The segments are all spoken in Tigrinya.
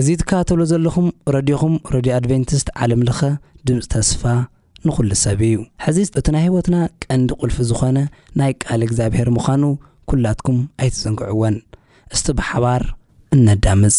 እዚ ትከታተልዎ ዘለኹም ረድዮኹም ረድዮ ኣድቬንትስት ዓለም ለኸ ድምጺ ተስፋ ንኹሉ ሰብ እዩ። ሕዚ እቲ ናይ ህይወትና ቀንዲ ቁልፊ ዝኾነ ናይ ቃል እግዚኣብሔር ምዃኑ ኩላትኩም ኣይትዘንግዕዎን። እስቲ ብሓባር እነዳምጽ።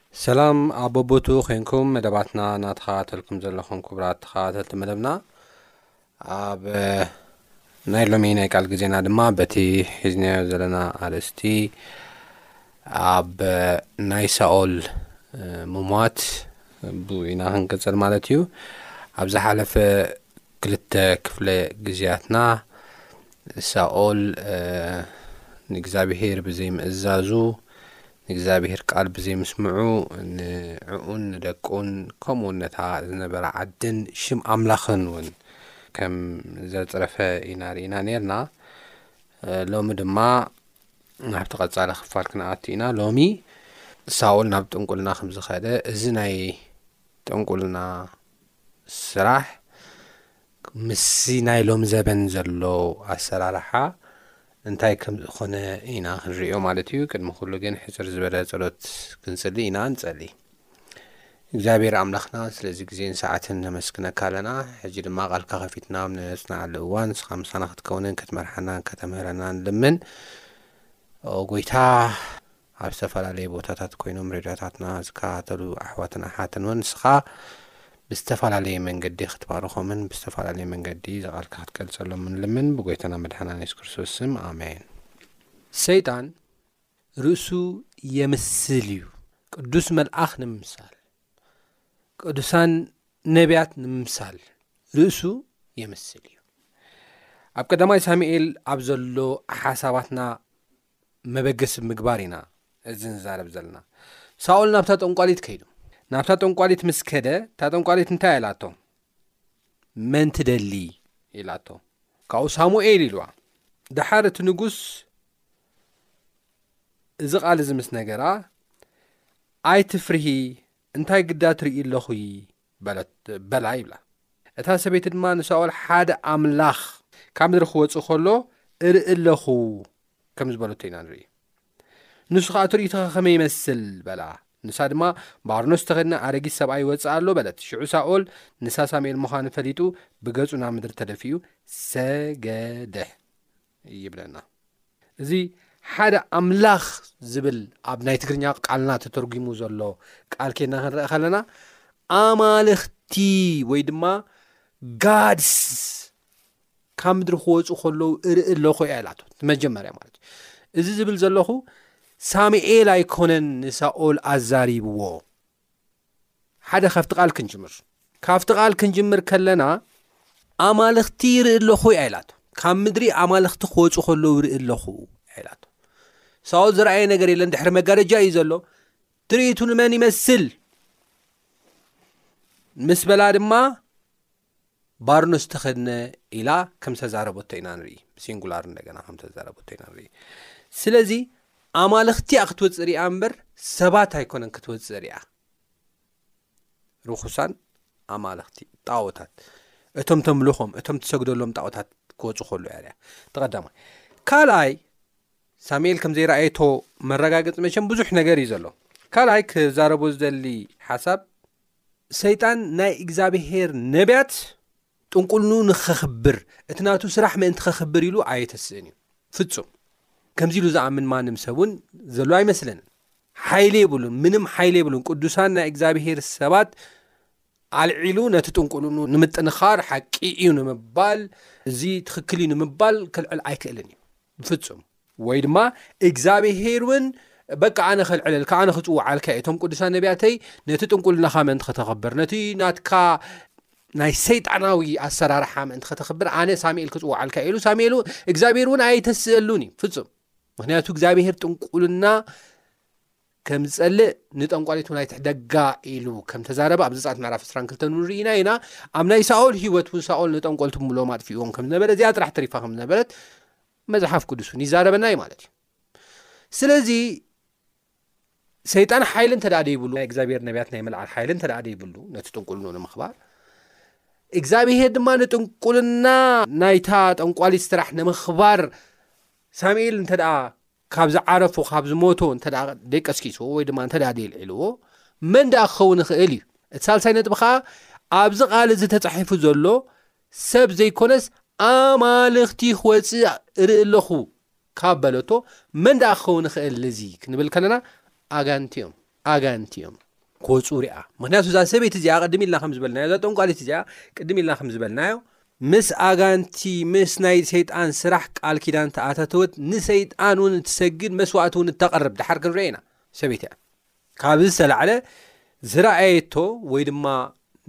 ሰላም ኣብ በቦትኡ ኮንኩም መደባትና እናተኸታተልኩም ዘለኹም ክቡራት ተኸታተልቲ መደብና ኣብ ናይ ሎሚ ናይ ቃል ግዜና ድማ በቲ ሒዝናዮ ዘለና ኣርእስቲ ኣብ ናይ ሳኦል ምሟት ኢና ክንቅጽል ማለት እዩ ኣብ ዝሓለፈ ክልተ ክፍለ ግዜያትና ሳኦል ንእግዚኣብሄር ብዘይምእዛዙ ንእግዚኣብሄር ቃል ብዘይምስምዑ ንዕኡን ንደቁን ከምኡውን ነታ ዝነበራ ዓድን ሽም ኣምላኽን እውን ከም ዘጽረፈ ኢና ርኢና ነርና ሎሚ ድማ ናብቲ ቀጻሊ ክፋል ክንኣቱ ኢና ሎሚ ሳኦል ናብ ጥንቁልና ከም ዝኸደ እዚ ናይ ጥንቁልና ስራሕ ምስዚ ናይ ሎሚ ዘበን ዘሎ ኣሰራርሓ እንታይ ከም ዝኾነ ኢና ክንርእዮ ማለት እዩ። ቅድሚ ኩሉ ግን ሕጽር ዝበለ ጸሎት ክንጽሊ ኢና ንጸሊ። እግዚኣብሔር ኣምላኽና ስለዚ ግዜን ሰዓትን ነመስግነካ ኣለና። ሕጂ ድማ ቃልካ ከፊትና ኣብ ነጽናዓሉ እዋን ንስኻ ምሳና ክትከውንን ክትመርሓናን ከተምህረናን ልምን ኦ ጎይታ ኣብ ዝተፈላለየ ቦታታት ኮይኖም ሬድዮታትና ዝከታተሉ ኣሕዋትን ኣሓትን እውን ንስኻ ብዝተፈላለየ መንገዲ ክትባርኾምን ብዝተፈላለየ መንገዲ ዝቓልካ ክትገልጸሎም ንልምን ብጎይታና መድሓና የሱስ ክርስቶስ ስም ኣሜን ሰይጣን ርእሱ የምስል እዩ ቅዱስ መልኣኽ ንምምሳል ቅዱሳን ነቢያት ንምምሳል ርእሱ የምስል እዩ ኣብ ቀዳማይ ሳሙኤል ኣብ ዘሎ ሓሳባትና መበገሲ ብምግባር ኢና እዚ ንዛረብ ዘለና። ሳኦል ናብታ ጠንቋሊት ከይዱ። ናብታ ጠንቋሊት ምስ ከደ እታ ጠንቋሊት እንታይ ኢላቶ? መን ትደሊ ኢላቶ። ካብኡ ሳሙኤል ኢልዋ። ደሓር እቲ ንጉስ እዚ ቓል እዚ ምስ ነገራ ኣይትፍርሂ እንታይ ግዳ ትርኢ ኣለኹ በለት በላ ይብላ። እታ ሰበይቲ ድማ ንሳኦል ሓደ ኣምላኽ ካብ ምድሪ ክወጽእ ከሎ እርኢ ኣለኹ ከም ዝበለቶ ኢና ንርኢ። ንሱ ከዓ ትርኢቶኸ ከመይ ይመስል በላ። ንሳ ድማ ባርኖስ ዝተኸድነ ኣረጊት ሰብኣይ ይወፅእ ኣሎ በለት። ሽዑ ሳኦል ንሳ ሳሙኤል ምዃኑ ፈሊጡ ብገጹ ናብ ምድሪ ተደፊኡ ሰገደ። ይብለና እዚ ሓደ ኣምላኽ ዝብል ኣብ ናይ ትግርኛ ቃልና ተተርጒሙ ዘሎ ቃል ኬና ክንረኢ ከለና ኣማልኽቲ ወይ ድማ ጋድስ ካብ ምድሪ ክወፁ ከለዉ እርኢ ኣለኹ እያ ኢላቶ መጀመርያ ማለት እዩ እዚ ዝብል ዘለኹ ሳሙኤል ኣይኮነን ንሳኦል ኣዛሪብዎ ሓደ ካብቲ ቃል ክንጅምር ካብቲ ቃል ክንጅምር ከለና ኣማልኽቲ ይርኢ ኣለኹ እያ ኢላቶ ካብ ምድሪ ኣማልኽቲ ክወፁ ከለዉ ይርኢ ኣለኹ እያ ኢላቶ ሳኦል ዝረኣየ ነገር የለን ድሕሪ መጋረጃ እዩ ዘሎ ትርኢቱ ንመን ይመስል ምስ በላ ድማ ባርኖስ ዝተኸድነ ኢላ ከም ዝተዛረበቶ ኢና ንርኢ ብሲንጉላር እንደገና ከም ዝተዛረበቶ ኢና ንርኢ ስለዚ ኣማልኽቲያ ክትወፅእ ሪኣ እምበር ሰባት ኣይኮነን ክትወፅእ ሪኣ ርኹሳን ኣማልኽቲ ጣወታት እቶም ተምልኾም እቶም ትሰግደሎም ጣወታት ክወፁ ከሉ እያ ሪያ ተቐዳማይ ካልኣይ ሳሙኤል ከም ዘይረኣየቶ መረጋገፂ መቸም ብዙሕ ነገር እዩ ዘሎ ካልኣይ ክዛረቦ ዝደሊ ሓሳብ ሰይጣን ናይ እግዚኣብሄር ነብያት ጥንቁልንኡ ንኸኽብር እቲ ናቱ ስራሕ ምእንቲ ከኽብር ኢሉ ኣየተስእን እዩ ፍጹም ከምዚ ኢሉ ዝኣምን ማንም ሰብ እውን ዘሎ ኣይመስለንን ሓይሊ የብሉን ምንም ሓይሊ የብሉን ቅዱሳን ናይ እግዚኣብሄር ሰባት ኣልዒሉ ነቲ ጥንቁልኑ ንምጥንኻር ሓቂ እዩ ንምባል እዚ ትኽክል እዩ ንምባል ክልዕል ኣይክእልን እዩ ብፍጹም ወይ ድማ እግዚኣብሄር እውን በቃ ኣነ ከልዕለልካ ኣነ ክፅውዓልካ እየ እቶም ቅዱሳን ነቢያተይ ነቲ ጥንቁልናኻ ምእንቲ ከተኸብር ነቲ ናትካ ናይ ሰይጣናዊ ኣሰራርሓ ምእንቲ ከተኽብር ኣነ ሳሙኤል ክፅውዓልካ ኢሉ ሳሙኤል እግዚኣብሄር እውን ኣይተስእሉን እዩ ፍፁም ምክንያቱ እግዚኣብሄር ጥንቁልና ከም ዝፀልእ ንጠንቋሊት እውን ኣይትሕደጋ ኢሉ ከም ተዛረበ ኣብ ዘፃት ምዕራፍ 22 ንርኢና ኢና ኣብ ናይ ሳኦል ሂወት እውን ሳኦል ንጠንቆልቲ ብምሎም ኣጥፍእዎም ከም ዝነበረ እዚኣ ጥራሕ ተሪፋ ከም ዝነበረት መጽሓፍ ቅዱስ ውን ይዛረበና እዩ ማለት እዩ ስለዚ ሰይጣን ሓይሊ እንተ ደይብሉ ናይ እግዚኣብሄር ነብያት ናይ ምልዓል ሓይሊ እንተ ደይብሉ ነቲ ጥንቁልንኡ ንምኽባር እግዚኣብሄር ድማ ንጥንቁልና ናይታ ጠንቋሊት ስራሕ ንምኽባር ሳሙኤል እንተ ካብ ዝዓረፎ ካብ ዝሞቶ እንተ ደቀስኪስዎ ወይ ድማ እንተ ደልዒልዎ መን ደኣ ክኸውን ይኽእል እዩ እቲ ሳልሳይ ነጥቢ ከዓ ኣብዚ ቓል እዚ ተፃሒፉ ዘሎ ሰብ ዘይኮነስ ኣማልኽቲ ክወጽእ እርኢ ኣለኹ ካብ በለቶ መን ደኣ ክኸውን ይኽእል እዚ ክንብል ከለና ኣጋንንቲ እዮም ኣጋንንቲ እዮም ክወጽኡ ርኣ ምክንያቱ እዛ ሰበይቲ እዚኣ ቅድም ኢልና ከም ዝበልናዮ እዛ ጠንቋሊት እዚኣ ቅድም ኢልና ከም ዝበልናዮ ምስ ኣጋንቲ ምስ ናይ ሰይጣን ስራሕ ቃል ኪዳን ተኣታተወት ንሰይጣን እውን እትሰግድ መስዋእቲ እውን እተቕርብ ድሓር ክንርአ ኢና ሰበይቲ እያ ካብዚ ዝተላዕለ ዝረኣየቶ ወይ ድማ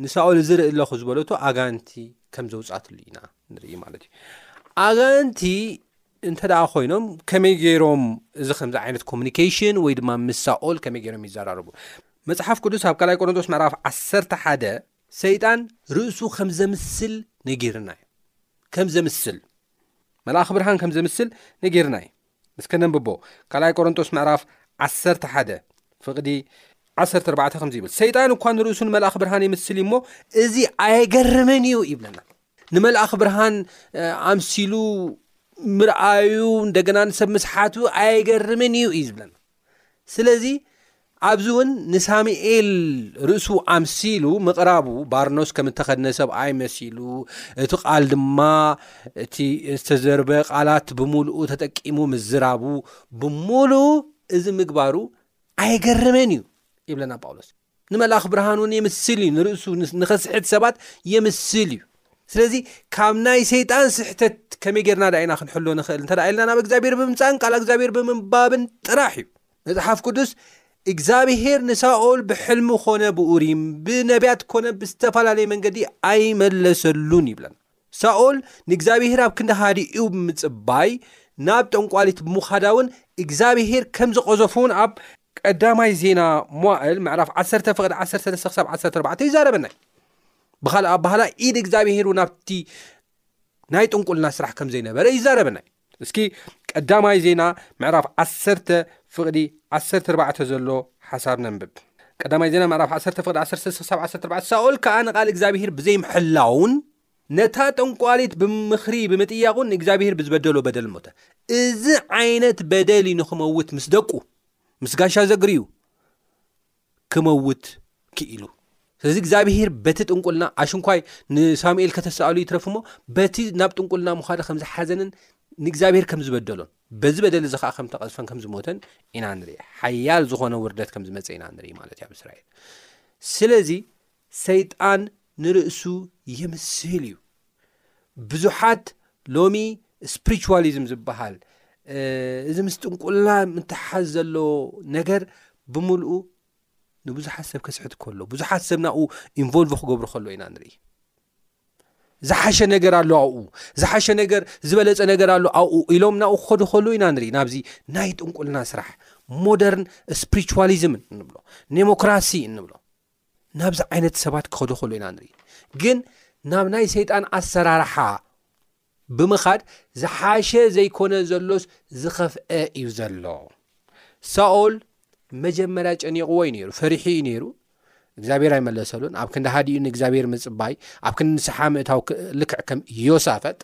ንሳኦል እዚ ርኢ ኣለኹ ዝበለቶ ኣጋንቲ ከም ዘውፃትሉ ኢና ንርኢ ማለት እዩ ኣጋንቲ እንተ ደኣ ኮይኖም ከመይ ገይሮም እዚ ከምዚ ዓይነት ኮሚኒኬሽን ወይ ድማ ምስ ሳኦል ከመይ ገይሮም ይዘራረቡ መፅሓፍ ቅዱስ ኣብ ካልኣይ ቆሮንቶስ ምዕራፍ 1ሓ ሰይጣን ርእሱ ከም ዘምስል ነጊርና እዩ ከም ዘምስል መልኣኽ ብርሃን ከም ዘምስል ነጊርና እዩ እስከ ነንብቦ ካልኣይ ቆሮንጦስ ምዕራፍ ዓሰርተ ሓደ ፍቕዲ ዓሰርተ ኣርባዕተ ከምዚ ይብል ሰይጣን እኳ ንርእሱ ንመልኣኽ ብርሃን የምስል እዩ እሞ እዚ ኣየገርምን እዩ ይብለና ንመልኣኽ ብርሃን ኣምሲሉ ምርኣዩ እንደገና ንሰብ ምስሓቱ ኣየገርምን እዩ እዩ ዝብለና ስለዚ ኣብዚ እውን ንሳሙኤል ርእሱ ኣምሲሉ ምቕራቡ ባርኖስ ከም እተኸድነ ሰብኣይ መሲሉ እቲ ቓል ድማ እቲ ዝተዘርበ ቓላት ብምሉኡ ተጠቂሙ ምዝራቡ ብምሉኡ እዚ ምግባሩ ኣየገርምን እዩ ይብለና ጳውሎስ ንመልኣኽ ብርሃን እውን የምስል እዩ ንርእሱ ንኸስሕት ሰባት የምስል እዩ ስለዚ ካብ ናይ ሰይጣን ስሕተት ከመይ ጌርና ዳ ኢና ክንሕሎ ንኽእል እንተ ኢልና ናብ እግዚኣብሔር ብምምፃእን ቃል እግዚኣብሔር ብምንባብን ጥራሕ እዩ መፅሓፍ ቅዱስ እግዚኣብሔር ንሳኦል ብሕልሚ ኮነ ብኡሪም ብነቢያት ኮነ ብዝተፈላለየ መንገዲ ኣይመለሰሉን ይብለና ሳኦል ንእግዚኣብሄር ኣብ ክንዲ ሃዲኡ ብምጽባይ ናብ ጠንቋሊት ብምዃዳውን እግዚኣብሄር ከም ዝቐዘፉውን ኣብ ቀዳማይ ዜና መዋእል ምዕራፍ ዓሰርተ ፍቕዲ ዓሰርተ ሰለስተ ክሳብ ዓሰርተ ኣርባዕተ ይዛረበና እዩ ብኻልእ ኣባህላ ኢድ እግዚኣብሄር እውን ኣብቲ ናይ ጥንቁልና ስራሕ ከም ዘይነበረ ይዛረበና እዩ እስኪ ቀዳማይ ዜና ምዕራፍ ዓሰርተ ፍቕዲ ዓሰርተ ኣርባዕተ ዘሎ ሓሳብ ነንብብ። ቀዳማይ ዜና ምዕራፍ ዓሰርተ ፍቕዲ ዓሰርተ ሰለስተ ክሳብ ዓሰርተ ኣርባዕተ ሳኦል ከኣ ንቓል እግዚኣብሄር ብዘይምሕላዉን ነታ ጠንቋሊት ብምኽሪ ብምጥያቑን ንእግዚኣብሄር ብዝበደሎ በደል ሞተ። እዚ ዓይነት በደል እዩ ንኽመውት ምስ ደቁ ምስ ጋሻ ዘግርዩ ክመውት ክኢሉ። ስለዚ እግዚኣብሄር በቲ ጥንቁልና ኣሽንኳይ ንሳሙኤል ከተሰኣሉ ይትረፍ እሞ በቲ ናብ ጥንቁልና ምዃዱ ከም ዝሓዘንን ንእግዚኣብሄር ከም ዝበደሎን በዚ በደል እዚ ከዓ ከም ተቐዝፈን ከም ዝሞተን ኢና ንርኢ ሓያል ዝኾነ ውርደት ከም ዝመፀ ኢና ንርኢ ማለት እዩ ኣብ እስራኤል ስለዚ ሰይጣን ንርእሱ የምስል እዩ ብዙሓት ሎሚ ስፕሪትዋሊዝም ዝበሃል እዚ ምስ ጥንቁልና ምትሓዝ ዘለዎ ነገር ብምልኡ ንብዙሓት ሰብ ከስሕት ከሎ ብዙሓት ሰብ ናብኡ ኢንቮልቭ ክገብሩ ከሎ ኢና ንርኢ ዝሓሸ ነገር ኣሎ ኣብኡ ዝሓሸ ነገር ዝበለፀ ነገር ኣሎ ኣብኡ ኢሎም ናብኡ ክኸዱ ከሉ ኢና ንርኢ ናብዚ ናይ ጥንቁልና ስራሕ ሞደርን ስፕሪትዋሊዝም እንብሎ ዴሞክራሲ እንብሎ ናብዚ ዓይነት ሰባት ክኸዱ ከሉ ኢና ንርኢ ግን ናብ ናይ ሰይጣን ኣሰራርሓ ብምኻድ ዝሓሸ ዘይኮነ ዘሎስ ዝኸፍአ እዩ ዘሎ ሳኦል መጀመርያ ጨኒቕዎ እዩ ነይሩ ፈሪሒ እዩ ነይሩ እግዚኣብሔር ኣይመለሰሉን ኣብ ክንዲ ሃዲኡ ንእግዚኣብሔር ምፅባይ ኣብ ክንዲ ንስሓ ምእታው ልክዕ ከም ዮሳፈጥ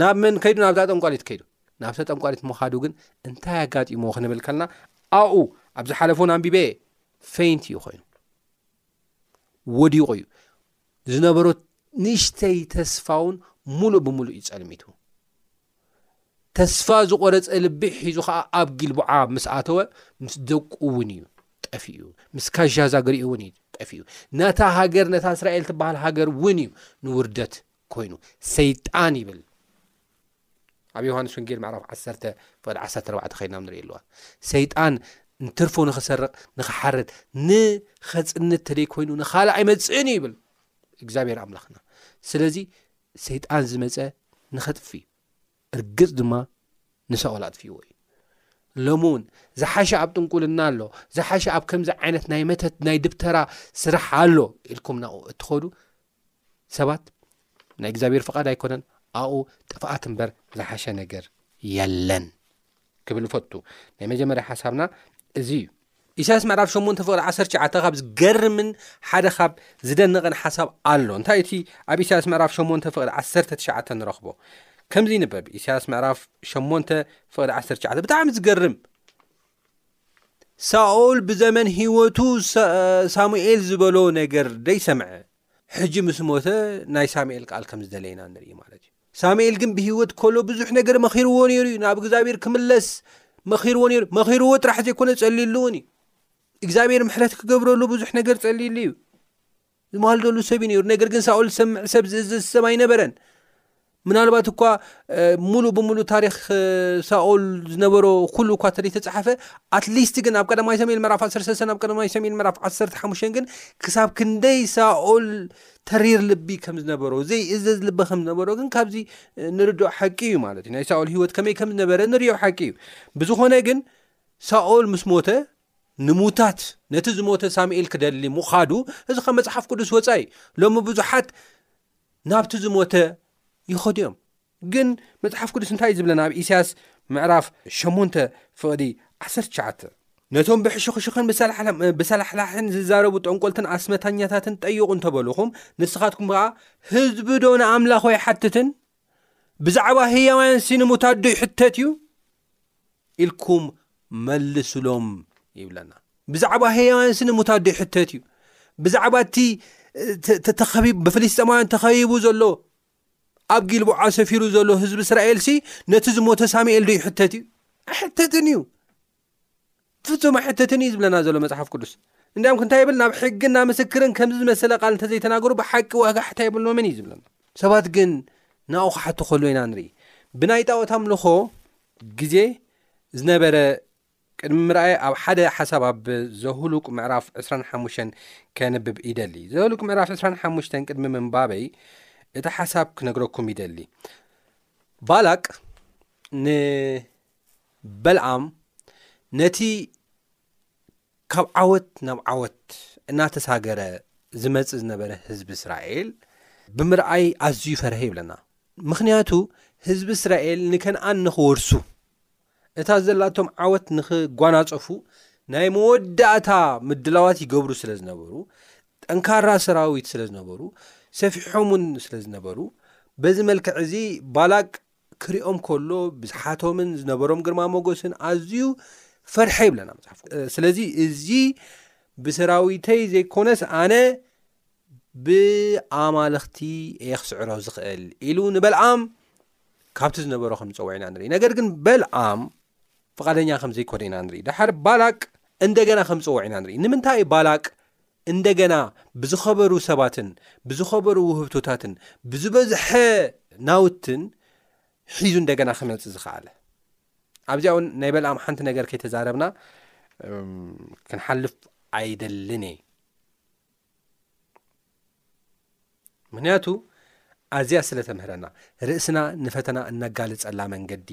ናብ መን ከይዱ ናብዛ ጠንቋሊት ከይዱ ናብተ ጠንቋሊት ምኻዱ ግን እንታይ ኣጋጢሞ ክንብል ከልና ኣብኡ ኣብ ዝሓለፉን ኣንቢበ ፌንት እዩ ኮይኑ ወዲቑ እዩ ዝነበሮ ንእሽተይ ተስፋውን ሙሉእ ብምሉእ እዩ ጸልሚቱ ተስፋ ዝቆረፀ ልቢ ሒዙ ከዓ ኣብ ጊልቡዓ ምስ ኣተወ ምስ ደቁ እውን እዩ ጠፍኡ ምስ ካዣ ዛግሪኡ እውን እዩ ጠፍኡ ነታ ሃገር ነታ እስራኤል ትበሃል ሃገር እውን እዩ ንውርደት ኮይኑ ሰይጣን ይብል ኣብ ዮሃንስ ወንጌል ምዕራፍ ዓሰርተ ፍቕዲ ዓሰርተ ኣርባዕተ ኸይድና ንሪኢ ኣለዋ ሰይጣን እንትርፉ ንኽሰርቕ ንኽሓርድ ንኸፅንት ተደይ ኮይኑ ንኻልእ ኣይመፅእን እዩ ይብል እግዚኣብሔር ኣምላኽና ስለዚ ሰይጣን ዝመፀ ንኸጥፊ እዩ እርግፅ ድማ ንሳኦል ኣጥፍዎ እዩ ሎሚ እውን ዝሓሸ ኣብ ጥንቁልና ኣሎ ዝሓሸ ኣብ ከምዚ ዓይነት ናይ መተት ናይ ድብተራ ስራሕ ኣሎ ኢልኩም ናኡ እትኸዱ ሰባት ናይ እግዚኣብሔር ፍቓድ ኣይኮነን ኣኡ ጥፍኣት እምበር ዝሓሸ ነገር የለን ክብል ፈቱ ናይ መጀመርያ ሓሳብና እዚ እዩ ኢሳያስ ምዕራፍ 8 ፍቕሪ 19 ካብ ዝገርምን ሓደ ካብ ዝደንቕን ሓሳብ ኣሎ እንታይ እቲ ኣብ ኢሳያስ ምዕራፍ 8 ፍቕሪ 19 ንረኽቦ ከምዚ ይንበብ ኢሳያስ ምዕራፍ 8 ፍቕሪ 19 ብጣዕሚ ዝገርም ሳኦል ብዘመን ህይወቱ ሳሙኤል ዝበሎ ነገር ደይሰምዐ ሕጂ ምስ ሞተ ናይ ሳሙኤል ቃል ከም ዝደለየና ንርኢ ማለት እዩ ሳሙኤል ግን ብህይወት ከሎ ብዙሕ ነገር መኺርዎ ነይሩ እዩ ናብ እግዚኣብሔር ክምለስ መኺርዎ ነይሩ መኺርዎ ጥራሕ ዘይኮነ ጸልዩሉ እውን እዩ እግዚኣብሔር ምሕረት ክገብረሉ ብዙሕ ነገር ጸልዩሉ እዩ ዝማልደሉ ሰብ እዩ ነይሩ። ነገር ግን ሳኦል ዝሰምዕ ሰብ ዝእዝዝ ሰብ ኣይነበረን። ምናልባት እኳ ሙሉእ ብምሉእ ታሪክ ሳኦል ዝነበሮ ኩሉ እኳ ተደይተፃሓፈ ኣትሊስት ግን ኣብ ቀዳማይ ሰሜል ምዕራፍ 13 ናብ ቀዳማይ ሰሜል ምዕራፍ 15 ግን ክሳብ ክንደይ ሳኦል ተሪር ልቢ ከም ዝነበሮ ዘይእዘዝ ልቢ ከም ዝነበሮ ግን ካብዚ ንርድኦ ሓቂ እዩ ማለት እዩ ናይ ሳኦል ሂወት ከመይ ከም ዝነበረ ንሪኦ ሓቂ እዩ ብዝኾነ ግን ሳኦል ምስ ሞተ ንምውታት ነቲ ዝሞተ ሳሙኤል ክደሊ ምዃዱ እዚ ካብ መጽሓፍ ቅዱስ ወፃኢ እዩ ሎሚ ብዙሓት ናብቲ ዝሞተ ይኸዱ እዮም ግን መጽሓፍ ቅዱስ እንታይ እዩ ዝብለና ኣብ ኢሳያስ ምዕራፍ 8 ፍቕዲ 19 ነቶም ብሕሽኽሽኽን ብሰላሕላሕን ዝዛረቡ ጠንቆልትን ኣስመታኛታትን ጠይቑ እንተበልኹም ንስኻትኩም ከዓ ህዝቢ ዶ ንኣምላኽ ኣይሓትትን ብዛዕባ ህያዋንሲ ንሙታዶ ይሕተት እዩ ኢልኩም መልሱሎም ይብለና ብዛዕባ ህያዋንሲ ንሙታዶ ይሕተት እዩ ብዛዕባ እቲ ተኸቢብ ብፍልስጠማውያን ተኸቢቡ ዘሎ ኣብ ጊልቦዓ ሰፊሩ ዘሎ ህዝቢ እስራኤል ሲ ነቲ ዝሞተ ሳሙኤል ዶ ይሕተት እዩ ኣይሕተትን እዩ ፍጹም ኣይሕተትን እዩ ዝብለና ዘሎ መጽሓፍ ቅዱስ። እንዲያም ክንታይ ይብል ናብ ሕግን ናብ ምስክርን ከምዚ ዝመሰለ ቃል እንተዘይተናገሩ ብሓቂ ዋጋ ሕታ የብሎምን እዩ ዝብለና። ሰባት ግን ናብኡ ክሓቱ ከሎ ኢና ንርኢ። ብናይ ጣዖት ኣምልኾ ግዜ ዝነበረ ቅድሚ ምርኣይ ኣብ ሓደ ሓሳብ ኣብ ዘሁሉቅ ምዕራፍ 25 ከንብብ ይደሊ። ዘሁሉቅ ምዕራፍ 25 ቅድሚ ምንባበይ እቲ ሓሳብ ክነግረኩም ይደሊ። ባላቅ ን በልዓም ነቲ ካብ ዓወት ናብ ዓወት እናተሳገረ ዝመጽእ ዝነበረ ህዝቢ እስራኤል ብምርኣይ ኣዝዩ ፈርሀ ይብለና። ምኽንያቱ ህዝቢ እስራኤል ንከነኣን ንኽወርሱ እታ ዘላቶም ዓወት ንኽጓናጸፉ ናይ መወዳእታ ምድላዋት ይገብሩ ስለ ዝነበሩ ጠንካራ ሰራዊት ስለ ዝነበሩ ሰፊሖም ውን ስለ ዝነበሩ በዚ መልክዕ እዚ ባላቅ ክሪኦም ከሎ ብዝሓቶምን ዝነበሮም ግርማ ሞጎስን ኣዝዩ ፈርሐ ይብለና መፅሓፍ ስለዚ እዚ ብሰራዊተይ ዘይኮነስ ኣነ ብኣማልኽቲ እየ ክስዕሮ ዝኽእል ኢሉ ንበልኣም ካብቲ ዝነበሮ ከም ዝፀውዕ ኢና ንርኢ ነገር ግን በልኣም ፍቓደኛ ከም ዘይኮነ ኢና ንርኢ ዳሓር ባላቅ እንደገና ከም ዝፀውዕ ኢና ንርኢ ንምንታይ ባላቅ እንደገና ብዝኸበሩ ሰባትን ብዝኸበሩ ውህብቶታትን ብዝበዝሐ ናውትን ሒዙ እንደገና ክመፅእ ዝኸኣለ ኣብዚኣ እውን ናይ በልኣም ሓንቲ ነገር ከይተዛረብና ክንሓልፍ ኣይደልን እየ ምኽንያቱ ኣዝያ ስለ ተምህረና፣ ርእስና ንፈተና እነጋልጸላ መንገዲ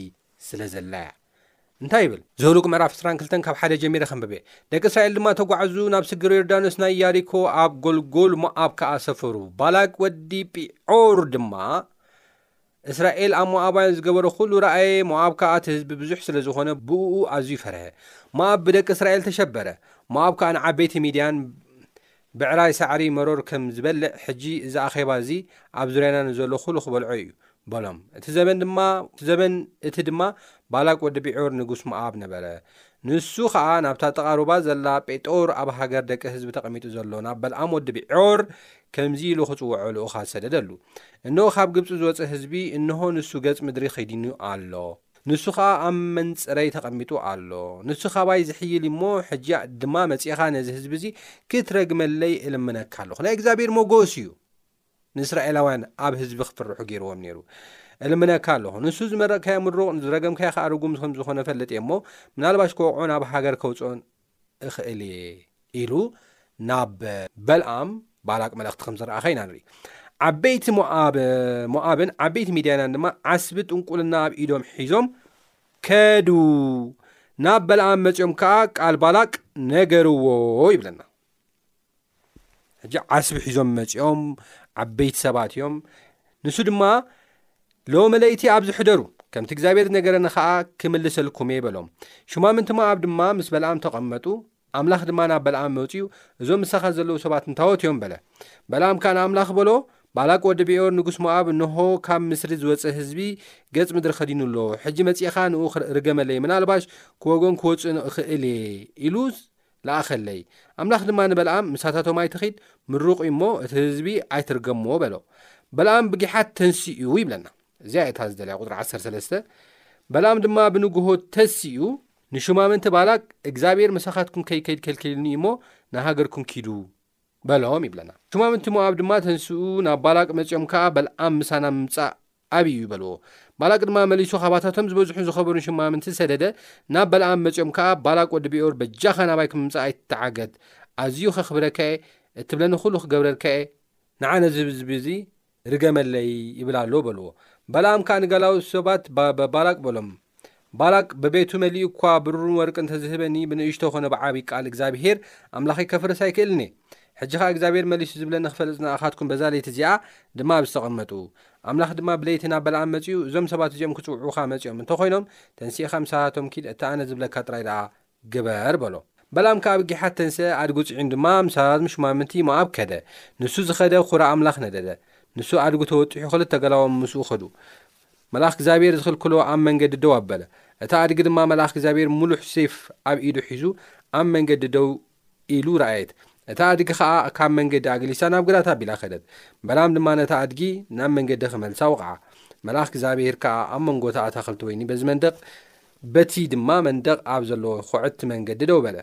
ስለ ዘላ እያ። እንታይ ይብል? ዘኍልቍ ምዕራፍ ዕስራን ክልተን ካብ ሓደ ጀሚረ ከንብቤ። ደቂ እስራኤል ድማ ተጓዕዙ፣ ናብ ስግር ዮርዳኖስ ናይ ያሪኮ፣ ኣብ ጐልጎል ሞኣብ ከኣ ሰፈሩ። ባላቅ ወዲ ጲዖር ድማ እስራኤል ኣብ ሞኣባውያን ዝገበሮ ዅሉ ረኣየ፣ ሞኣብ ከኣ እቲ ህዝቢ ብዙሕ ስለ ዝዀነ ብእኡ ኣዝዩ ፈርሀ። ሞኣብ ብደቂ እስራኤል ተሸበረ፣ ሞኣብ ከኣ ንዓበይቲ ሚድያን ብዕራይ ሳዕሪ መሮር ከም ዚበልዕ፣ ሕጂ እዚ ኣኼባ እዚ ኣብ ዙርያና ንዘሎ ዅሉ ኺበልዖ እዩ፣ በሎም። እቲ ዘበን እቲ ድማ ባላቅ ወዲ ቢዖር ንጉስ ሞኣብ ነበረ። ንሱ ኸኣ ናብታ ጥቓ ሩባ ዘላ ጴጦር ኣብ ሃገር ደቂ ህዝቢ ተቐሚጡ ዘሎ ናብ በልኣም ወዲ ብዔዖር ከምዚ ኢሉ ኽጽውዖ ልኡኻት ሰደደሉ፣ እንሆ፣ ኻብ ግብጺ ዝወጸ ህዝቢ፣ እንሆ፣ ንሱ ገጽ ምድሪ ኸዲኑ ኣሎ፣ ንሱ ኸኣ ኣብ መንጽረይ ተቐሚጡ ኣሎ፣ ንሱ ኻባይ ዚሕይል እዩ እሞ፣ ሕጂ ድማ መጺእካ ነዚ ህዝቢ እዚ ክትረግመለይ እልምነካ ኣሎኹ፣ ናይ እግዚኣብሄር ሞጎስ እዩ። ንእስራኤላውያን ኣብ ህዝቢ ክፍርሑ ገይርዎም ነይሩ። እልምነካ ኣለኹ፣ ንሱ ዝመረቕካዮ ምሩቕ፣ ንዝረገምካዮ ኸኣ ርጉም ከም ዝዀነ እፈልጥ እየ እሞ፣ ምናልባሽ ከውቅዖ ናብ ሃገር ከውጽኦን እኽእል እየ ኢሉ ናብ በልኣም፣ ባላቅ፣ መልእኽቲ ከም ዝረኣኸ ኢና ንርኢ። ዓበይቲ ሞኣብ፣ ሞኣብን ዓበይቲ ሚድያናን ድማ ዓስቢ ጥንቁልና ኣብ ኢዶም ሒዞም ከዱ፣ ናብ በልኣም መጺኦም ከኣ ቃል ባላቅ ነገርዎ ይብለና። ሕጂ ዓስቢ ሒዞም መጺኦም ዓበይቲ ሰባት እዮም ንሱ ድማ ሎሚ ለይቲ ኣብዚ ሕደሩ ከምቲ እግዚኣብሔር ነገረኒ ኸዓ ክምልሰልኩም እየ በሎም ሽማምንቲ መኣብ ድማ ምስ በልኣም ተቐመጡ ኣምላኽ ድማ ናብ በልኣም መውፅኡ እዞም ምሳኻ ዘለዉ ሰባት እንታወት እዮም በለ በልኣም ከዓ ንኣምላኽ በሎ ባላቅ ወዲ ብኦር ንጉስ መኣብ እንሆ ካብ ምስሪ ዝወፀ ህዝቢ ገጽ ምድሪ ኸዲኑ ኣሎ ሕጂ መጺእኻ ንኡ ርገመለይ ምናልባሽ ክወጎን ክወፅእን እኽእል እየ ኢሉ ለኣኸለይ። ኣምላኽ ድማ ንበልኣም፣ ምሳታቶም ኣይትኺድ፣ ምሩቕ እዩ እሞ፣ እቲ ህዝቢ ኣይትርገምዎ በሎ። በልኣም ብጊሓት ተንሲኡ ይብለና። እዚኣ እታ ዝደልያ ቁፅሪ ዓሰርተ ሰለስተ በልኣም ድማ ብንግሆ ተሲኡ ንሹማምንቲ ባላቅ እግዚኣብሔር ምሳኻትኩም ከይከይድ ከልኪልኒ እዩሞ ንሃገርኩም ኪዱ በሎም ይብለና። ሹማምንቲ ሞኣብ ድማ ተንሥኡ፣ ናብ ባላቅ መጺኦም ከኣ፣ በልዓም ምሳና ምምጻእ ኣበይ እዩ? በልዎ። ባላቅ ድማ መሊሱ ኻባታቶም ዝበዝሑን ዝኸበሩን ሹማምንቲ ሰደደ፣ ናብ በልዓም መጺኦም ከኣ፣ ባላቅ ወዲ ብኤዎር በጃኻ ናባይ ክምምጻእ ኣይትተዓገት፣ ኣዝዩ ኸኽብረካ እየ፣ እትብለኒ ኹሉ ክገብረልካ እየ፣ ንዓ ነዚ ህዝቢ እዚ ርገመለይ ይብል ኣሎ በልዎ። ባልኣም ከኣ ንጋላውስ ሰባት ባላቅ በሎም ባላቅ በቤቱ መሊኡ እኳ ብሩርን ወርቅን ተዝህበኒ ብንእሽቶ ኮነ ብዓቢ ቃል እግዚኣብሄር ኣምላኸይ ከፍርስ ኣይክእልን እየ ሕጂ ከኣ እግዚኣብሄር መሊሱ ዝብለኒ ክፈልጥ ንኣኻትኩም በዛ ለይቲ እዚኣ ድማ ኣብ ዝተቐመጡ ኣምላኽ ድማ ብለይቲ ናብ ባልኣም መጺኡ እዞም ሰባት እዚኦም ክጽውዑኻ መጺኦም እንተኾይኖም ተንሲእኻ ምሳታቶም ኪድ እቲ ኣነ ዝብለካ ጥራይ ደኣ ግበር በሎ። በላም ከኣ ብጊሓት ተንስኤ፣ ኣድጉ ጽዒኑ ድማ ምስ ኣራዝም ሹማምንቲ ሞኣብ ከደ። ንሱ ዝኸደ ዅራ ኣምላኽ ነደደ። ንሱ ኣድጉ ተወጢሑ ኽልተ ገላዎም ምስኡ ኸዱ። መልኣኽ እግዚኣብሄር ዝኽልክሎ ኣብ መንገዲ ደው ኣበለ። እቲ ኣድጊ ድማ መልኣኽ እግዚኣብሄር ምሉሕ ሴፍ ኣብ ኢዱ ሒዙ ኣብ መንገዲ ደው ኢሉ ረኣየት። እታ ኣድጊ ኸኣ ካብ መንገዲ ኣግሊሳ ናብ ግራት ኣቢላ ከደት። በላም ድማ ነታ ኣድጊ ናብ መንገዲ ኽመልሳ ወቕዓ። መልኣኽ እግዚኣብሄር ከኣ ኣብ መንጎ እታ ኣታኽልቲ ወይኒ በዚ መንደቕ በቲ ድማ መንደቕ ኣብ ዘለዎ ዅዕቲ መንገዲ ደው በለ።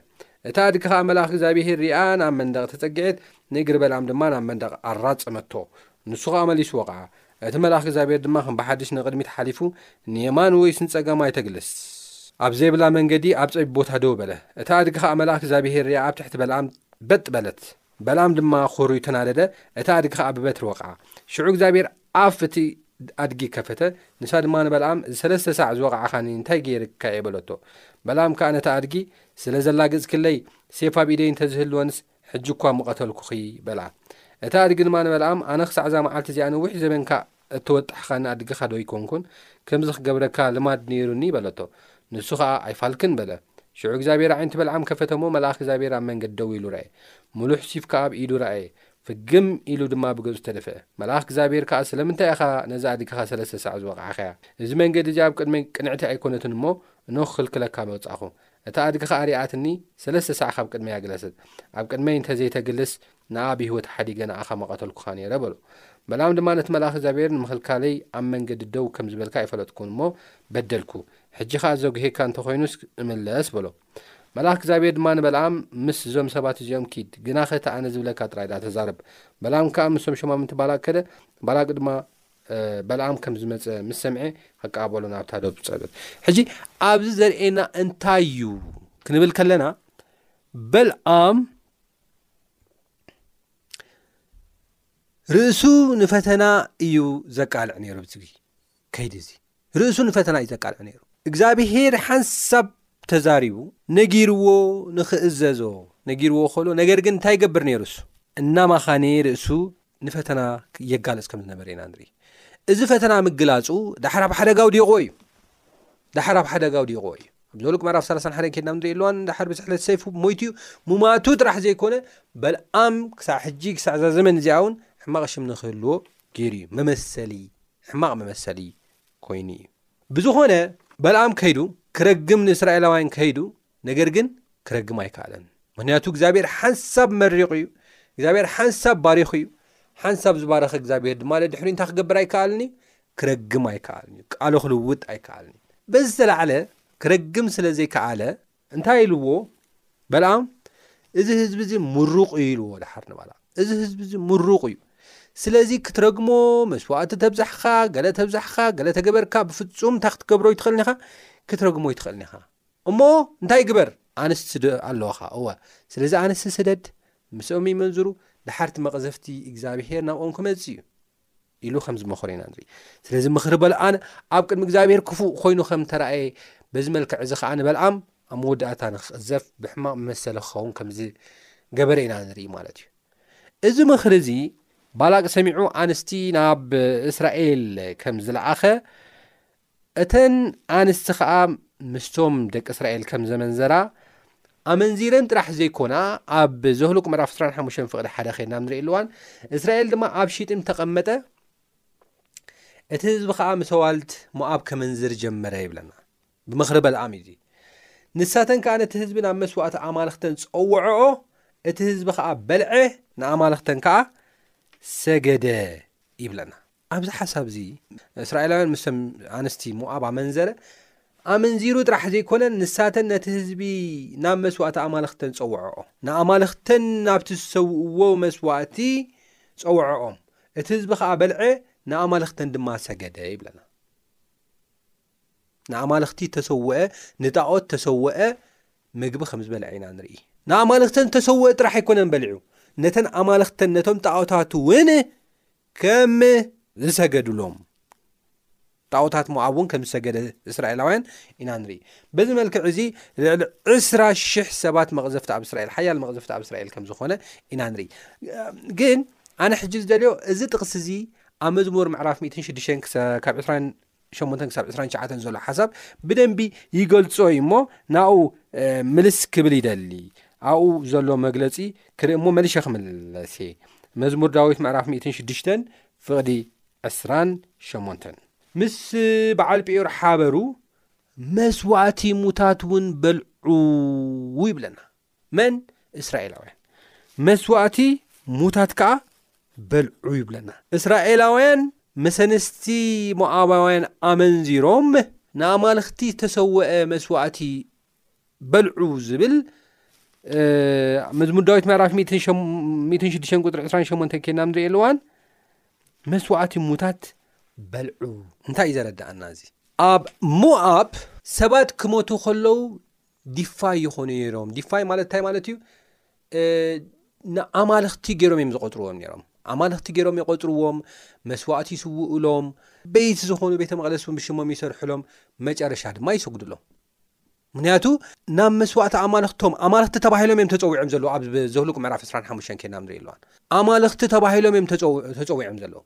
እታ ኣድጊ ኸኣ መልኣኽ እግዚኣብሄር ርኣ፣ ናብ መንደቕ ተጸግዔት፣ ንእግሪ በለዓም ድማ ናብ መንደቕ ኣራጸመቶ። ንሱ ኸኣ መሊሱ ወቕዓ። እቲ መልኣኽ እግዚኣብሄር ድማ ከም ብሓድሽ ንቕድሚት ሓሊፉ፣ ንየማን ወይስ ንጸጋም ኣይተግልስ። ኣብ ዘይብላ መንገዲ ኣብ ጸቢብ ቦታ ደው በለ። እታ ኣድጊ ኸኣ መልኣኽ እግዚኣብሄር ርኣ፣ ኣብ ትሕቲ በለዓም በጥ በለት። በለዓም ድማ ዅርዩ ተናደደ፣ እታ ኣድጊ ኸኣ ብበትሪ ወቕዓ። ሽዑ እግዚኣብሄር ኣፍ እቲ ኣድጊ ከፈተ፣ ንሳ ድማ ንበለዓም፣ እዚ ሰለስተ ሳዕ ዝወቓዕኻኒ እንታይ ገይርካ እየ? በለቶ። በለዓም ከኣ ነታ ኣድጊ፣ ስለ ዘላገጽክለይ፣ ሴፍ ኣብ ኢደይ እንተ ዝህልወንስ፣ ሕጂ እኳ ምቐተልኩኺ፣ በላ። እታ ኣድጊ ድማ ንበለዓም፣ ኣነ ኽሳዕ እዛ መዓልቲ እዚኣ ነዊሕ ዘበንካ እተወጣሕካ ንኣድግኻ ዶ ኣይኰንኩን ከምዚ ኽገብረካ ልማድ ነይሩኒ? በለቶ። ንሱ ኸኣ፣ ኣይፋልክን! በለ። ሽዑ እግዚኣብሄር ኣዒንቲ በልዓም ከፈተ እሞ፣ መልኣኽ እግዚኣብሄር ኣብ መንገዲ ደው ኢሉ ረኣየ። ምሉሕ ሲፍ ከኣ ኣብ ኢዱ ረኣየ፣ ፍግም ኢሉ ድማ ብገጹ ተደፍአ። መልኣኽ እግዚኣብሄር ከኣ፣ ስለምንታይ ኢኻ ነዛ ኣድግኻ ሰለስተ ሳዕ ዝወቓዕካያ? እዚ መንገዲ እዚ ኣብ ቅድመይ ቅንዕቲ ኣይኰነትን እሞ፣ እንሆ ክኽልክለካ መጻኹ። እታ ኣድግኻ ኣርኣያትኒ፣ ሰለስተ ሳዕ ኻብ ቅድመይ ኣግለሰት። ኣብ ቅድመይ እንተ ዘይተግልስ፣ ንኣ ብህይወት ሓዲገ ንኣኻ ምቐተልኩኻ ነይረ በሎ። በለዓም ድማ ነቲ መልኣኽ እግዚኣብሄር ንምኽልካለይ ኣብ መንገዲ ደው ከም ዝበልካ ኣይፈለጥኩን እሞ በደልኩ። ሕጂ ኸኣ ዘጕህየካ እንተ ዀይኑስ እምለስ በሎ። መልኣኽ እግዚኣብሄር ድማ ንበለዓም ምስ እዞም ሰባት እዚኦም ኪድ፣ ግናኸ እቲ ኣነ ዝብለካ ጥራይ ደኣ ተዛረብ። በለዓም ከኣ ምስቶም ሹማምንቲ ባላቅ ከደ፣ ባላቅ ድማ በለዓም ከም ዝመጸ ምስ ሰምዔ ኸቀባበሎ ናብታ ዶብ ጸበ። ሕጂ ኣብዚ ዘርእየና እንታይ እዩ ክንብል ከለና በለዓም፣ ርእሱ ንፈተና እዩ ዘቃልዕ ነይሩ ብ ከይዲ እዚ ርእሱ ንፈተና እዩ ዘቃልዕ ነይሩ እግዚኣብሄር ሓንሳብ ተዛሪቡ ነጊርዎ ንኽእዘዞ ነጊርዎ ከሎ ነገር ግን እንታይ ይገብር ነይሩ እሱ እናማኻነ ርእሱ ንፈተና የጋለፅ ከም ዝነበረ ኢና ንርኢ እዚ ፈተና ምግላፁ ዳሓር ብ ሓደጋ ውዲቑ እዩ ዳሓር ብ ሓደጋ ውዲቑ እዩ ኣብዘሉ መራፍ ሰላሳን ሓደን ከድና ንሪኢ ኣለዋን ዳሓር ብስሕለት ሰይፉ ሞይት እዩ ሙማቱ ጥራሕ ዘይኮነ በልኣም ክሳዕ ሕጂ ክሳዕ እዛ ዘመን እዚኣ እውን ሕማቕ ሽም ንክህልዎ ገይሩ እዩ መመሰሊ ሕማቕ መመሰሊ ኮይኑ እዩ ብዝኾነ በልኣም ከይዱ ክረግም ንእስራኤላውያን ከይዱ ነገር ግን ክረግም ኣይከኣለን ምክንያቱ እግዚኣብሔር ሓንሳብ መሪቑ እዩ እግዚኣብሔር ሓንሳብ ባሪኹ እዩ ሓንሳብ ዝባረኸ እግዚኣብሔር ድማ ድሕሪ እንታይ ክገብር ኣይከኣልን እዩ ክረግም ኣይከኣልን እዩ ቃሉ ክልውጥ ኣይከኣልን እዩ በዚ ዝተላዕለ ክረግም ስለ ዘይከኣለ እንታይ ኢልዎ በልኣም እዚ ህዝቢ እዚ ምሩቕ እዩ ኢልዎ ድሓር ንባላ እዚ ህዝቢ እዚ ምሩቕ እዩ ስለዚ ክትረግሞ መስዋእቲ ተብዛሕካ ገለ ተብዛሕካ ገለ ተገበርካ ብፍፁም እንታይ ክትገብሮ ይትኽእልኒ ኢኻ ክትረግሞ ይትኽእልኒ ኢኻ እሞ እንታይ ግበር ኣንስቲ ስደዱ ኣለዋኻ እወ ስለዚ ኣንስቲ ስደድ ምስኦም ይመንዝሩ ደሓር እቲ መቕዘፍቲ እግዚኣብሄር ናብኦም ክመጽእ እዩ ኢሉ ከም ዝመኽሮ ኢና ንርኢ ስለዚ ምኽሪ በልኣን ኣብ ቅድሚ እግዚኣብሄር ክፉእ ኮይኑ ከም ተረእየ በዚ መልክዕ እዚ ከዓ ንበልኣም ኣብ መወዳእታ ንክቕዘፍ ብሕማቕ መሰለ ክኸውን ከም ዝገበረ ኢና ንርኢ ማለት እዩ እዚ ምኽሪ እዚ ባላቅ ሰሚዑ ኣንስቲ ናብ እስራኤል ከም ዝለኣኸ እተን ኣንስቲ ኸኣ ምስቶም ደቂ እስራኤል ከም ዘመንዘራ፣ ኣመንዚረን ጥራሕ ዘይኮና፣ ኣብ ዘህሉቅ ምዕራፍ ዕስራን ሓሙሽተን ፍቅዲ ሓደ ኬድና ኣብ ንርእየሉዋን፣ እስራኤል ድማ ኣብ ሺጢም ተቀመጠ፣ እቲ ህዝቢ ኸኣ ምስ ኣዋልድ ሞኣብ ከመንዝር ጀመረ ይብለና። ብምኽሪ በልኣም እዩ እዚ። ንሳተን ከኣ ነቲ ህዝቢ ናብ መስዋእቲ ኣማልኽተን ጸውዐኦ፣ እቲ ህዝቢ ኸኣ በልዐ፣ ንኣማልኽተን ከኣ ሰገደ ይብለና። ኣብዚ ሓሳብ እዚ እስራኤላውያን ምስቶም ኣንስቲ ሞኣብ ኣመንዘረ ኣመንዚሩ ጥራሕ ዘይኮነ ንሳተን ነቲ ህዝቢ ናብ መስዋእቲ ኣማልኽተን ጸውዐኦ ንኣማልኽተን ናብቲ ዝሰውእዎ መስዋእቲ ጸውዐኦም እቲ ህዝቢ ከዓ በልዐ ንኣማልኽተን ድማ ሰገደ ይብለና ንኣማልኽቲ ተሰውአ ንጣዖት ተሰውአ ምግቢ ከም ዝበልዐ ኢና ንርኢ ንኣማልኽተን ተሰውአ ጥራሕ ኣይኮነን በሊዑ ነተን ኣማልኽተን ነቶም ጣዖታት እውን ከም ዝሰገዱሎም፣ ጣኦታት ሞኣብ እውን ከም ዝሰገደ እስራኤላውያን ኢና ንርኢ። በዚ መልክዕ እዚ ልዕሊ ዕስራ ሽሕ ሰባት መቕዘፍቲ ኣብ እስራኤል ሓያል መቕዘፍቲ ኣብ እስራኤል ከም ዝኾነ ኢና ንርኢ። ግን ኣነ ሕጂ ዝደልዮ እዚ ጥቕሲ እዚ ኣብ መዝሙር ምዕራፍ 106 ክሳ- ካብ 20 ሸሞንተን ክሳብ ዕስራን ትሽዓተን ዘሎ ሓሳብ ብደንቢ ይገልጾ እዩ እሞ ናብኡ ምልስ ክብል ይደሊ ኣብኡ ዘሎ መግለጺ ክርኢ እሞ መልሸ ክምለስ እየ መዝሙር ዳዊት ምዕራፍ 1ሽዱሽተን ፍቕዲ ዕስራን ሸሞንተን ምስ በዓል ጲኦር ሓበሩ መስዋእቲ ሙታት እውን በልዑ ይብለና መን እስራኤላውያን መስዋእቲ ሙታት ከኣ በልዑ ይብለና እስራኤላውያን መሰንስቲ ሞኣባውያን ኣመንዚሮም ንኣማልኽቲ ዝተሰወአ መስዋእቲ በልዑ ዝብል መዝሙር ዳዊት ምዕራፍ 16 ቁጥሪ 28 ኬና ንሪኦ ኣለዋን መስዋእቲ ሙታት በልዑ እንታይ እዩ ዘረዳእና እዚ ኣብ ሞኣብ ሰባት ክመቱ ከለዉ ዲፋይ ይኾኑ ነይሮም ዲፋይ ማለት እንታይ ማለት እዩ ንኣማልኽቲ ገይሮም እዮም ዝቆፅርዎም ነይሮም ኣማልኽቲ ገይሮም ይቆፅርዎም መስዋእቲ ይስውእሎም በይቲ ዝኾኑ ቤተ መቅደስ ን ብሽሞም ይሰርሕሎም መጨረሻ ድማ ይሰጉድሎም ምክንያቱ ናብ መስዋእቲ ኣማልኽቶም ኣማልኽቲ ተባሂሎም እዮም ተፀዊዖም ዘለዉ ኣብ ዘህሉቁ ምዕራፍ 25 ኬና ንሪኢ ኣለዋን ኣማልኽቲ ተባሂሎም እዮም ተፀዊዖም ዘለዉ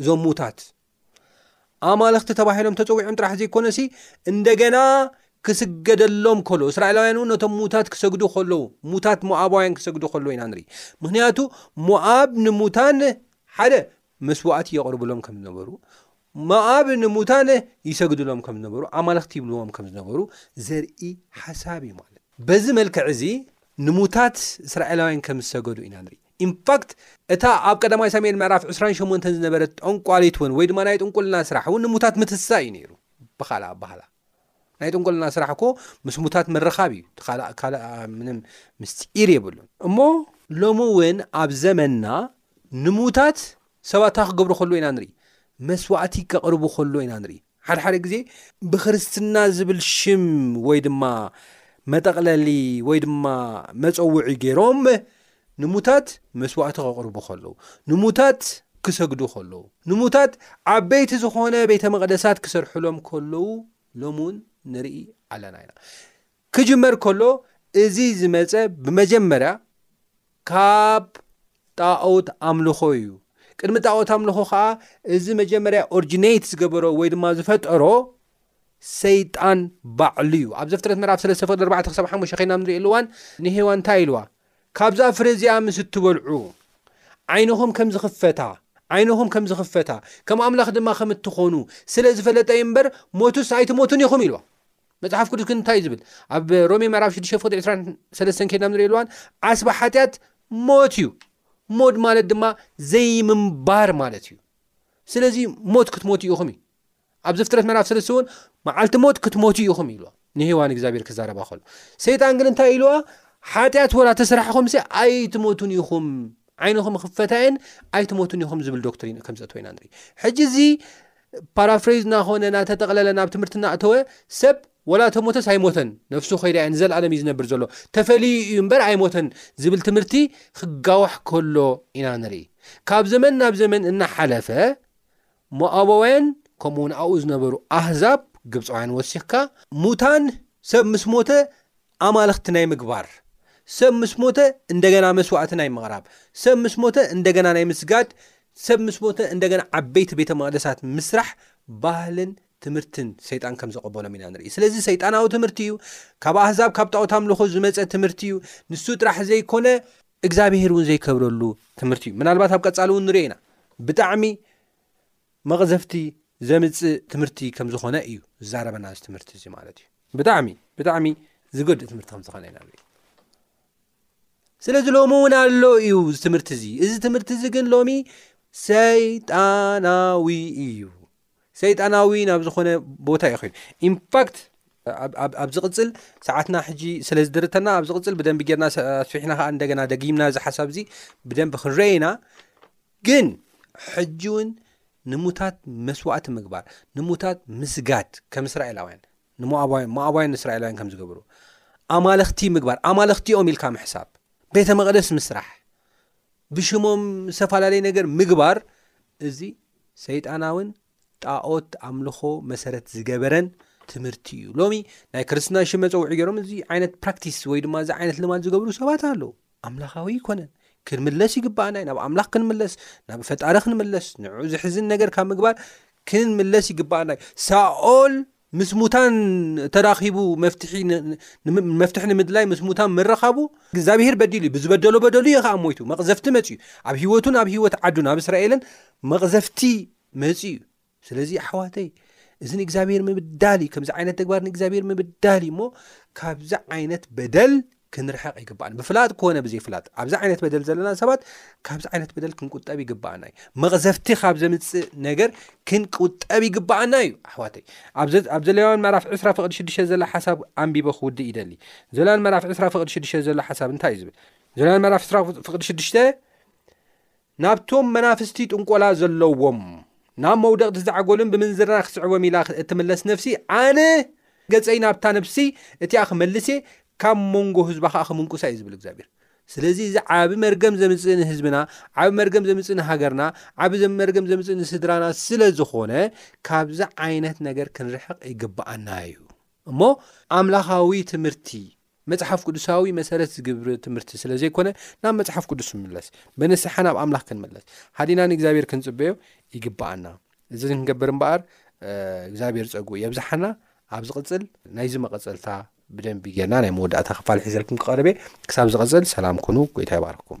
እዞም ሙዉታት ኣማልኽቲ ተባሂሎም ተጸዊዖም ጥራሕ ዘይኮነሲ እንደገና ክስገደሎም ከሎ እስራኤላውያን እውን ነቶም ሙታት ክሰግዱ ከለዉ ሙታት ሞኣባውያን ክሰግዱ ከለዉ ኢና ንርኢ ምክንያቱ ሞኣብ ንሙታን ሓደ መስዋእቲ የቕርብሎም ከም ዝነበሩ ሞኣብ ንሙታን ይሰግድሎም ከም ዝነበሩ ኣማልኽቲ ይብልዎም ከም ዝነበሩ ዘርኢ ሓሳብ እዩ ማለት በዚ መልክዕ እዚ ንሙታት እስራኤላውያን ከም ዝሰገዱ ኢና ንርኢ ኢንፋክት እታ ኣብ ቀዳማይ ሳሙኤል ምዕራፍ ዕስራን ሸሞንተን ዝነበረት ጠንቋሊት ውን ወይ ድማ ናይ ጥንቁልና ስራሕ ውን ንሙታት ምትስሳእ እዩ ነይሩ ብኻልእ ኣባህላ ናይ ጥንቁልና ስራሕ እኮ ምስ ሙታት ምርኻብ እዩ ትኻልእ ካልእ ምንም ምስጢር የብሉን እሞ ሎሚ ውን ኣብ ዘመንና ንሙታት ሰባት እንታይ ክገብሩ ከለዉ ኢና ንርኢ? መስዋእቲ ከቕርቡ ከለዉ ኢና ንርኢ። ሓደ ሓደ ግዜ ብክርስትና ዝብል ሽም ወይ ድማ መጠቕለሊ ወይ ድማ መጸውዒ ገይሮም ንሙታት መስዋእቲ ከቕርቡ ከለዉ፣ ንሙታት ክሰግዱ ከለዉ፣ ንሙታት ዓበይቲ ዝኾነ ቤተ መቕደሳት ክሰርሕሎም ከለዉ ሎሚ እውን ንርኢ ኣለና ኢና። ክጅመር ከሎ እዚ ዝመጸ ብመጀመርያ ካብ ጣኦት ኣምልኾ እዩ። ቅድሚ ጣኦት ኣምልኾ ከኣ እዚ መጀመርያ ኦርጅኔት ዝገበሮ ወይ ድማ ዝፈጠሮ ሰይጣን ባዕሉ እዩ። ኣብ ዘፍጥረት ምዕራፍ 3 ፍቅዲ 4 ክሳብ 5 ከይና ኣብ ንርእየሉ እዋን ንሄዋን እንታይ ኢልዋ? ካብዛ ፍረ እዚኣ ምስ እትበልዑ ዓይንኹም ከም ዝኽፈታ ዓይንኹም ከም ዝኽፈታ ከም ኣምላኽ ድማ ከም እትኾኑ ስለ ዝፈለጠ እዩ እምበር ሞቱስ ኣይትሞቱን ኢኹም ኢልዋ። መጽሓፍ ቅዱስ ግን እንታይ እዩ ዝብል ኣብ ሮሜ ምዕራፍ 6 ፍቅዲ 23 ከድና ንሪእሉ እዋን ዓስቢ ሓጢኣት ሞት እዩ ሞት ማለት ድማ ዘይምንባር ማለት እዩ ስለዚ ሞት ክትሞቱ ኢኹም እዩ ኣብ ዘፍጥረት ምዕራፍ ሰለስተ እውን መዓልቲ ሞት ክትሞቱ ኢኹም ኢልዋ ንሄዋን እግዚኣብሔር ክዛረባ ከሎ ሰይጣን ግን እንታይ ኢልዋ ሓጢኣት ወላ ተስራሕኹምሲ ኣይትሞቱን ኢኹም ዓይንኹም ክፈታየን ኣይትሞቱን ኢኹም ዝብል ዶክትሪን ከምዘእትወ ኢና ንርኢ ሕጂ እዚ ፓራፍሬዝ ናኾነ ናተጠቕለለ ናብ ትምህርቲ ናእተወ ሰብ ወላ ተሞተስ ኣይሞተን ነፍሱ ከይዳ እያ ንዘልኣለም እዩ ዝነብር ዘሎ ተፈልዩ እዩ እምበር ኣይሞተን ዝብል ትምህርቲ ክጋዋሕ ከሎ ኢና ንርኢ ካብ ዘመን ናብ ዘመን እናሓለፈ ሞኣባውያን ከምኡ እውን ኣብኡ ዝነበሩ ኣህዛብ ግብፃውያን ወሲኽካ ሙታን ሰብ ምስ ሞተ ኣማልኽቲ ናይ ምግባር፣ ሰብ ምስ ሞተ እንደገና መስዋእቲ ናይ ምቕራብ፣ ሰብ ምስ ሞተ እንደገና ናይ ምስጋድ፣ ሰብ ምስ ሞተ እንደገና ዓበይቲ ቤተ መቕደሳት ምስራሕ ባህልን ትምህርትን ሰይጣን ከም ዘቐበሎም ኢና ንርኢ። ስለዚ ሰይጣናዊ ትምህርቲ እዩ፣ ካብ ኣህዛብ ካብ ጣዖት ኣምልኾ ዝመጸ ትምህርቲ እዩ፣ ንሱ ጥራሕ ዘይኮነ እግዚኣብሄር እውን ዘይከብረሉ ትምህርቲ እዩ። ምናልባት ኣብ ቀጻሊ እውን ንሪኦ ኢና ብጣዕሚ መቕዘፍቲ ዘምጽእ ትምህርቲ ከም ዝኾነ እዩ ዝዛረበና እዚ ትምህርቲ እዚ ማለት እዩ ብጣዕሚ ብጣዕሚ ዝጎድእ ትምህርቲ ከም ዝኾነ ኢና ንርኢ ስለዚ ሎሚ እውን ኣሎ እዩ እዚ ትምህርቲ እዚ እዚ ትምህርቲ እዚ ግን ሎሚ ሰይጣናዊ እዩ ሰይጣናዊ ናብ ዝኾነ ቦታ እዩ ኮይኑ ኢንፋክት ኣብ ዝቕፅል ሰዓትና ሕጂ ስለ ዝድርተና ኣብ ዝቕፅል ብደንቢ ጌርና ኣስፊሕና ከዓ እንደገና ደጊምና እዚ ሓሳብ እዚ ብደንቢ ክንረአና ግን ሕጂ ውን ንሙታት መስዋእቲ ምግባር ንሙታት ምስጋድ ከም እስራኤላውያን ንሞኣባውያን ሞኣባውያን ንእስራኤላውያን ከም ዝገበሩ ኣማልኽቲ ምግባር ኣማልኽቲኦም ኢልካ ምሕሳብ ቤተ መቕደስ ምስራሕ ብሽሞም ዝተፈላለየ ነገር ምግባር እዚ ሰይጣናውን ጣኦት ኣምልኾ መሰረት ዝገበረን ትምህርቲ እዩ ሎሚ ናይ ክርስትና ሽም መፀውዒ ገይሮም እዚ ዓይነት ፕራክቲስ ወይ ድማ እዚ ዓይነት ልማድ ዝገብሩ ሰባት ኣለዉ ኣምላኻዊ ኣይኮነን ክንምለስ ይግባኣና ናብ ኣምላኽ ክንምለስ ናብ ፈጣሪ ክንምለስ ንዑ ዝሕዝን ነገር ካብ ምግባር ክንምለስ ይግባኣና እዩ ሳኦል ምስ ሙታን ተራኺቡ መፍትሒ መፍትሒ ንምድላይ ምስ ሙታን ምረኻቡ እግዚኣብሄር በዲሉ እዩ ብዝበደሎ በደሉ እዩ ከዓ ሞይቱ መቕዘፍቲ መፅዩ ኣብ ሂወቱን ኣብ ሂወት ዓዱን ኣብ እስራኤልን መቕዘፍቲ መፅዩ እዩ ስለዚ ኣሕዋተይ እዚ ንእግዚኣብሄር ምብዳል እዩ ከምዚ ዓይነት ተግባር ንእግዚኣብሄር ምብዳል እዩ እሞ ካብዚ ዓይነት በደል ክንርሕቕ ይግባኣን ብፍላጥ ኮነ ብዘይፍላጥ ኣብዚ ዓይነት በደል ዘለና ሰባት ካብዚ ዓይነት በደል ክንቁጠብ ይግባኣና እዩ መቕዘፍቲ ካብ ዘምፅእ ነገር ክንቁጠብ ይግባኣና እዩ ኣሕዋተይ ኣብ ዘለዋን መራፍ 2ስራ ፍቅዲ 6ዱሽ ዘሎ ሓሳብ ኣንቢበ ክውድእ ይደሊ ዘለዋን መራፍ 2ስራ ፍቅዲ 6ዱሽ ዘሎ ሓሳብ እንታይ እዩ ዝብል ዘለዋን መራፍ ስራ ፍቅዲ 6ዱሽተ ናብቶም መናፍስቲ ጥንቆላ ዘለዎም ናብ መውደቕቲ ዛዕጎልን ብምንዝርና ክስዕቦም ኢላ እትምለስ ነፍሲ ኣነ ገጸይ ናብታ ነፍሲ እቲኣ ክመልስ እየ ካብ መንጎ ህዝባ ከዓ ክምንቁሳ እዩ ዝብል እግዚኣብሔር ስለዚ እዚ ዓብ መርገም ዘምጽእ ንህዝብና ዓብ መርገም ዘምጽእ ንሃገርና ዓብ መርገም ዘምጽእ ንስድራና ስለ ዝኾነ ካብዚ ዓይነት ነገር ክንርሕቕ ይግብኣና እዩ እሞ ኣምላኻዊ ትምህርቲ መጽሓፍ ቅዱሳዊ መሰረት ዝግብሪ ትምህርቲ ስለ ዘይኮነ ናብ መጽሓፍ ቅዱስ ንምለስ በንስሓ ናብ ኣምላኽ ክንመለስ ሓዲና ንእግዚኣብሔር ክንጽበዮ ይግብኣና እዚ ክንገብር እምበኣር እግዚኣብሔር ጸጉኡ የብዝሓና ኣብ ዝቕጽል ናይዚ መቐጸልታ ብደንቢ ጌርና ናይ መወዳእታ ክፋል ሒዘልኩም ክቐርብ ክሳብ ዝቐጽል ሰላም ኩኑ ጎይታ ይባርክኩም